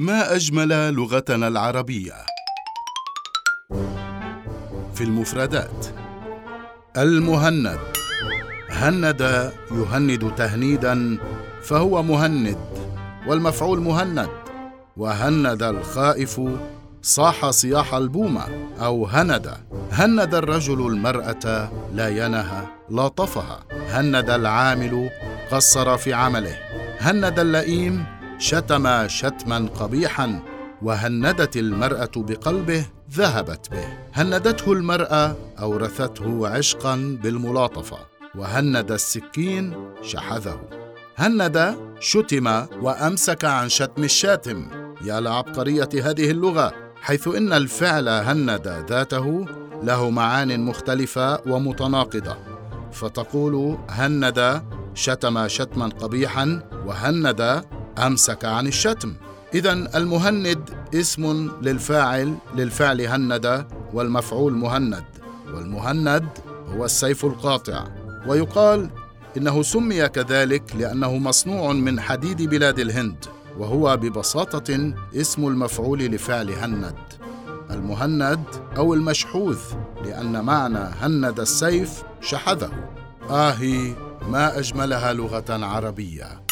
ما أجمل لغتنا العربية. في المفردات. المهند. هند يهند تهنيدا فهو مهند والمفعول مهند. وهند الخائف صاح صياح البومة أو هند. هند الرجل المرأة لا ينهى لاطفها هند العامل قصر في عمله. هند اللئيم شتم شتما قبيحا وهندت المرأة بقلبه ذهبت به. هندته المرأة أورثته عشقا بالملاطفة وهند السكين شحذه. هند شتم وأمسك عن شتم الشاتم. يا لعبقرية هذه اللغة حيث إن الفعل هند ذاته له معان مختلفة ومتناقضة. فتقول هند شتم شتما قبيحا وهند أمسك عن الشتم. اذا المهند اسم للفاعل للفعل هند والمفعول مهند. والمهند هو السيف القاطع. ويقال إنه سمي كذلك لأنه مصنوع من حديد بلاد الهند وهو ببساطة اسم المفعول لفعل هند. المهند أو المشحوذ لأن معنى هند السيف شحذه. آهي ما أجملها لغة عربية.